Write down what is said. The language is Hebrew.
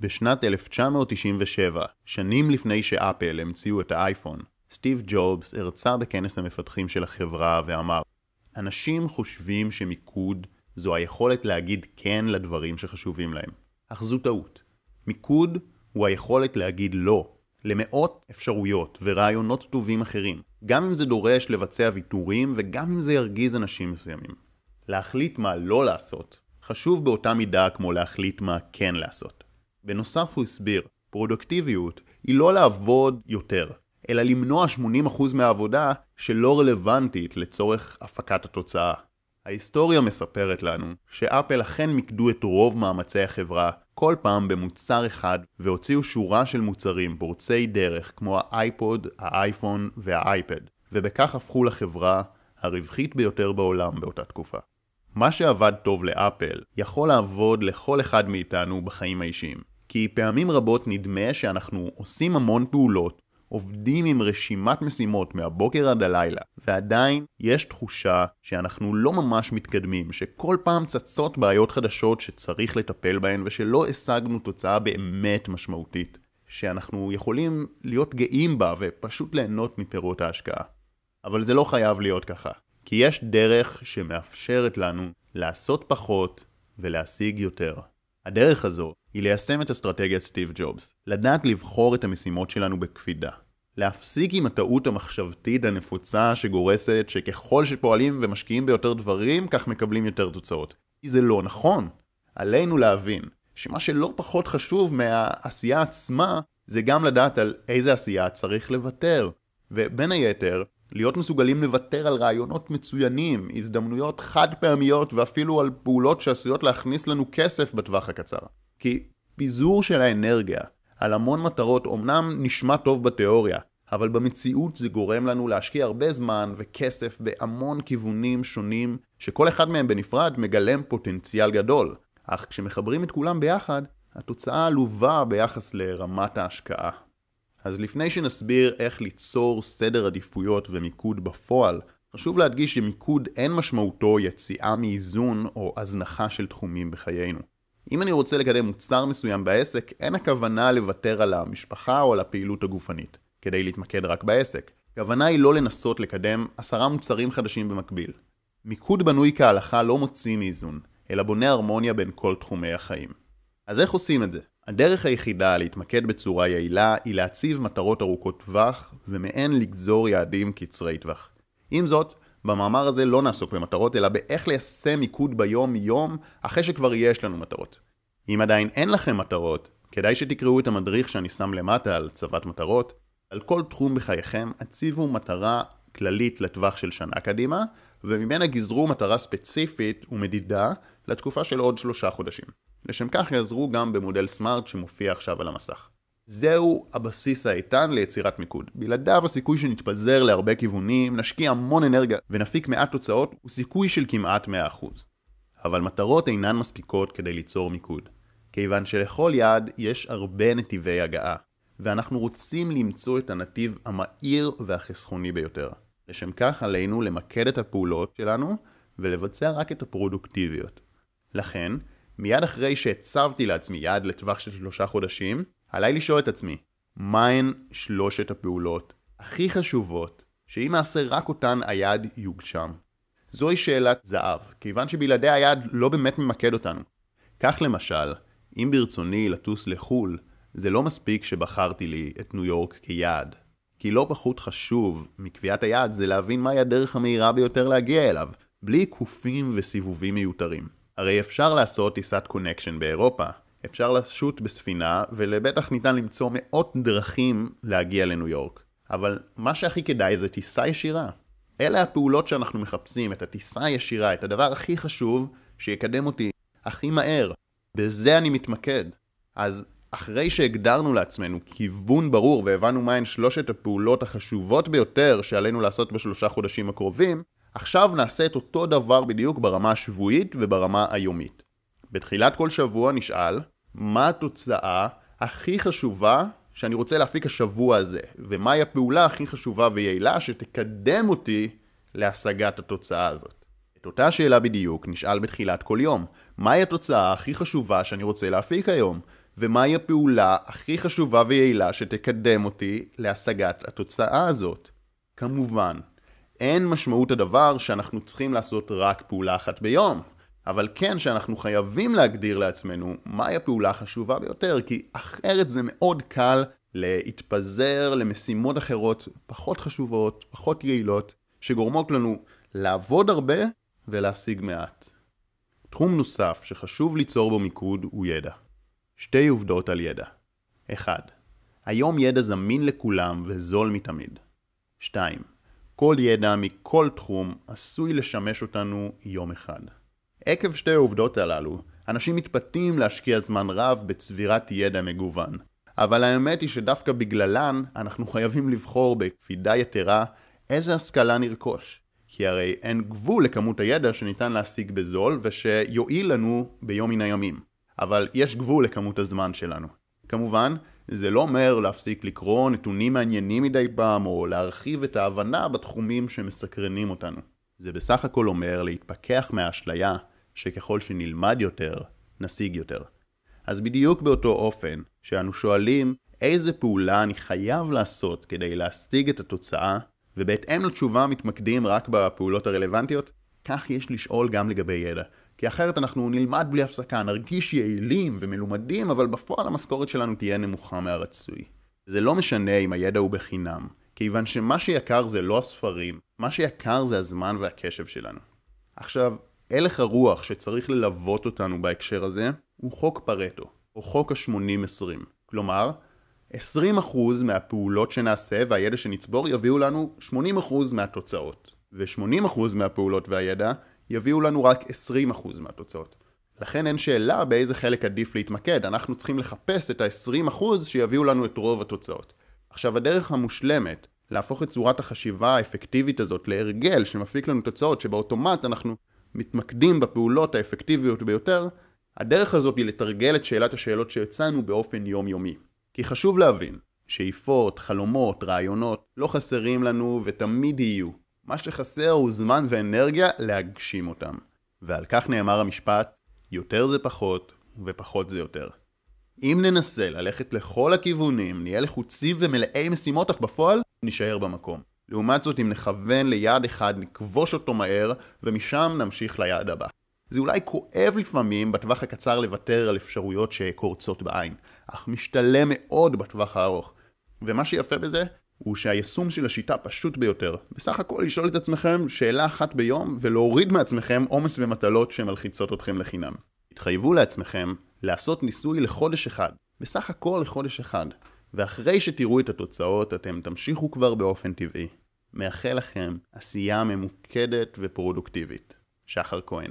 בשנת 1997, שנים לפני שאפל המציאו את האייפון, סטיב ג'ובס הרצה בכנס המפתחים של החברה ואמר אנשים חושבים שמיקוד זו היכולת להגיד כן לדברים שחשובים להם, אך זו טעות. מיקוד הוא היכולת להגיד לא למאות אפשרויות ורעיונות טובים אחרים, גם אם זה דורש לבצע ויתורים וגם אם זה ירגיז אנשים מסוימים. להחליט מה לא לעשות חשוב באותה מידה כמו להחליט מה כן לעשות. בנוסף הוא הסביר, פרודוקטיביות היא לא לעבוד יותר, אלא למנוע 80% מהעבודה שלא רלוונטית לצורך הפקת התוצאה. ההיסטוריה מספרת לנו שאפל אכן מיקדו את רוב מאמצי החברה כל פעם במוצר אחד והוציאו שורה של מוצרים פורצי דרך כמו האייפוד, האייפון והאייפד ובכך הפכו לחברה הרווחית ביותר בעולם באותה תקופה. מה שעבד טוב לאפל יכול לעבוד לכל אחד מאיתנו בחיים האישיים כי פעמים רבות נדמה שאנחנו עושים המון פעולות עובדים עם רשימת משימות מהבוקר עד הלילה, ועדיין יש תחושה שאנחנו לא ממש מתקדמים, שכל פעם צצות בעיות חדשות שצריך לטפל בהן ושלא השגנו תוצאה באמת משמעותית, שאנחנו יכולים להיות גאים בה ופשוט ליהנות מפירות ההשקעה. אבל זה לא חייב להיות ככה, כי יש דרך שמאפשרת לנו לעשות פחות ולהשיג יותר. הדרך הזו היא ליישם את אסטרטגיית סטיב ג'ובס, לדעת לבחור את המשימות שלנו בקפידה. להפסיק עם הטעות המחשבתית הנפוצה שגורסת שככל שפועלים ומשקיעים ביותר דברים, כך מקבלים יותר תוצאות. כי זה לא נכון. עלינו להבין שמה שלא פחות חשוב מהעשייה עצמה, זה גם לדעת על איזה עשייה צריך לוותר. ובין היתר, להיות מסוגלים לוותר על רעיונות מצוינים, הזדמנויות חד פעמיות ואפילו על פעולות שעשויות להכניס לנו כסף בטווח הקצר. כי פיזור של האנרגיה על המון מטרות אומנם נשמע טוב בתיאוריה, אבל במציאות זה גורם לנו להשקיע הרבה זמן וכסף בהמון כיוונים שונים, שכל אחד מהם בנפרד מגלם פוטנציאל גדול. אך כשמחברים את כולם ביחד, התוצאה עלובה ביחס לרמת ההשקעה. אז לפני שנסביר איך ליצור סדר עדיפויות ומיקוד בפועל, חשוב להדגיש שמיקוד אין משמעותו יציאה מאיזון או הזנחה של תחומים בחיינו. אם אני רוצה לקדם מוצר מסוים בעסק, אין הכוונה לוותר על המשפחה או על הפעילות הגופנית, כדי להתמקד רק בעסק. הכוונה היא לא לנסות לקדם עשרה מוצרים חדשים במקביל. מיקוד בנוי כהלכה לא מוציא מאיזון, אלא בונה הרמוניה בין כל תחומי החיים. אז איך עושים את זה? הדרך היחידה להתמקד בצורה יעילה היא להציב מטרות ארוכות טווח ומהן לגזור יעדים קצרי טווח. עם זאת, במאמר הזה לא נעסוק במטרות, אלא באיך ליישם מיקוד ביום-יום אחרי שכבר יש לנו מטרות. אם עדיין אין לכם מטרות, כדאי שתקראו את המדריך שאני שם למטה על צבת מטרות. על כל תחום בחייכם הציבו מטרה כללית לטווח של שנה קדימה, וממנה גזרו מטרה ספציפית ומדידה לתקופה של עוד שלושה חודשים. לשם כך יעזרו גם במודל סמארט שמופיע עכשיו על המסך. זהו הבסיס האיתן ליצירת מיקוד. בלעדיו הסיכוי שנתפזר להרבה כיוונים, נשקיע המון אנרגיה ונפיק מעט תוצאות, הוא סיכוי של כמעט 100%. אבל מטרות אינן מספיקות כדי ליצור מיקוד. כיוון שלכל יעד יש הרבה נתיבי הגעה, ואנחנו רוצים למצוא את הנתיב המהיר והחסכוני ביותר. לשם כך עלינו למקד את הפעולות שלנו ולבצע רק את הפרודוקטיביות. לכן, מיד אחרי שהצבתי לעצמי יעד לטווח של שלושה חודשים, עליי לשאול את עצמי, מהן שלושת הפעולות הכי חשובות, שאם אעשה רק אותן היעד יוגשם? זוהי שאלת זהב, כיוון שבלעדי היעד לא באמת ממקד אותנו. כך למשל, אם ברצוני לטוס לחו"ל, זה לא מספיק שבחרתי לי את ניו יורק כיעד. כי לא פחות חשוב מקביעת היעד זה להבין מהי הדרך המהירה ביותר להגיע אליו, בלי עיקופים וסיבובים מיותרים. הרי אפשר לעשות טיסת קונקשן באירופה, אפשר לשוט בספינה, ולבטח ניתן למצוא מאות דרכים להגיע לניו יורק. אבל מה שהכי כדאי זה טיסה ישירה. אלה הפעולות שאנחנו מחפשים, את הטיסה הישירה, את הדבר הכי חשוב שיקדם אותי הכי מהר. בזה אני מתמקד. אז אחרי שהגדרנו לעצמנו כיוון ברור והבנו מהן שלושת הפעולות החשובות ביותר שעלינו לעשות בשלושה חודשים הקרובים, עכשיו נעשה את אותו דבר בדיוק ברמה השבועית וברמה היומית. בתחילת כל שבוע נשאל, מה התוצאה הכי חשובה שאני רוצה להפיק השבוע הזה, ומהי הפעולה הכי חשובה ויעילה שתקדם אותי להשגת התוצאה הזאת. את אותה שאלה בדיוק נשאל בתחילת כל יום, מהי התוצאה הכי חשובה שאני רוצה להפיק היום, ומהי הפעולה הכי חשובה ויעילה שתקדם אותי להשגת התוצאה הזאת. כמובן, אין משמעות הדבר שאנחנו צריכים לעשות רק פעולה אחת ביום, אבל כן שאנחנו חייבים להגדיר לעצמנו מהי הפעולה החשובה ביותר, כי אחרת זה מאוד קל להתפזר למשימות אחרות פחות חשובות, פחות יעילות, שגורמות לנו לעבוד הרבה ולהשיג מעט. תחום נוסף שחשוב ליצור בו מיקוד הוא ידע. שתי עובדות על ידע. 1. היום ידע זמין לכולם וזול מתמיד. 2. כל ידע מכל תחום עשוי לשמש אותנו יום אחד. עקב שתי העובדות הללו, אנשים מתפתים להשקיע זמן רב בצבירת ידע מגוון. אבל האמת היא שדווקא בגללן אנחנו חייבים לבחור בקפידה יתרה איזה השכלה נרכוש. כי הרי אין גבול לכמות הידע שניתן להשיג בזול ושיועיל לנו ביום מן הימים. אבל יש גבול לכמות הזמן שלנו. כמובן, זה לא אומר להפסיק לקרוא נתונים מעניינים מדי פעם או להרחיב את ההבנה בתחומים שמסקרנים אותנו. זה בסך הכל אומר להתפכח מהאשליה שככל שנלמד יותר, נשיג יותר. אז בדיוק באותו אופן שאנו שואלים איזה פעולה אני חייב לעשות כדי להשיג את התוצאה, ובהתאם לתשובה מתמקדים רק בפעולות הרלוונטיות, כך יש לשאול גם לגבי ידע. כי אחרת אנחנו נלמד בלי הפסקה, נרגיש יעילים ומלומדים, אבל בפועל המשכורת שלנו תהיה נמוכה מהרצוי. זה לא משנה אם הידע הוא בחינם, כיוון שמה שיקר זה לא הספרים, מה שיקר זה הזמן והקשב שלנו. עכשיו, הלך הרוח שצריך ללוות אותנו בהקשר הזה הוא חוק פרטו, או חוק ה-80-20. כלומר, 20% מהפעולות שנעשה והידע שנצבור יביאו לנו 80% מהתוצאות, ו-80% מהפעולות והידע יביאו לנו רק 20% מהתוצאות. לכן אין שאלה באיזה חלק עדיף להתמקד, אנחנו צריכים לחפש את ה-20% שיביאו לנו את רוב התוצאות. עכשיו הדרך המושלמת להפוך את צורת החשיבה האפקטיבית הזאת להרגל שמפיק לנו תוצאות שבאוטומט אנחנו מתמקדים בפעולות האפקטיביות ביותר, הדרך הזאת היא לתרגל את שאלת השאלות שהצענו באופן יומיומי. כי חשוב להבין, שאיפות, חלומות, רעיונות, לא חסרים לנו ותמיד יהיו. מה שחסר הוא זמן ואנרגיה להגשים אותם. ועל כך נאמר המשפט, יותר זה פחות ופחות זה יותר. אם ננסה ללכת לכל הכיוונים, נהיה לחוצים ומלאי משימות, אך בפועל נישאר במקום. לעומת זאת, אם נכוון ליעד אחד, נכבוש אותו מהר, ומשם נמשיך ליעד הבא. זה אולי כואב לפעמים בטווח הקצר לוותר על אפשרויות שקורצות בעין, אך משתלם מאוד בטווח הארוך. ומה שיפה בזה, הוא שהיישום של השיטה פשוט ביותר. בסך הכל לשאול את עצמכם שאלה אחת ביום, ולהוריד מעצמכם עומס ומטלות שמלחיצות אתכם לחינם. התחייבו לעצמכם לעשות ניסוי לחודש אחד. בסך הכל לחודש אחד. ואחרי שתראו את התוצאות, אתם תמשיכו כבר באופן טבעי. מאחל לכם עשייה ממוקדת ופרודוקטיבית. שחר כהן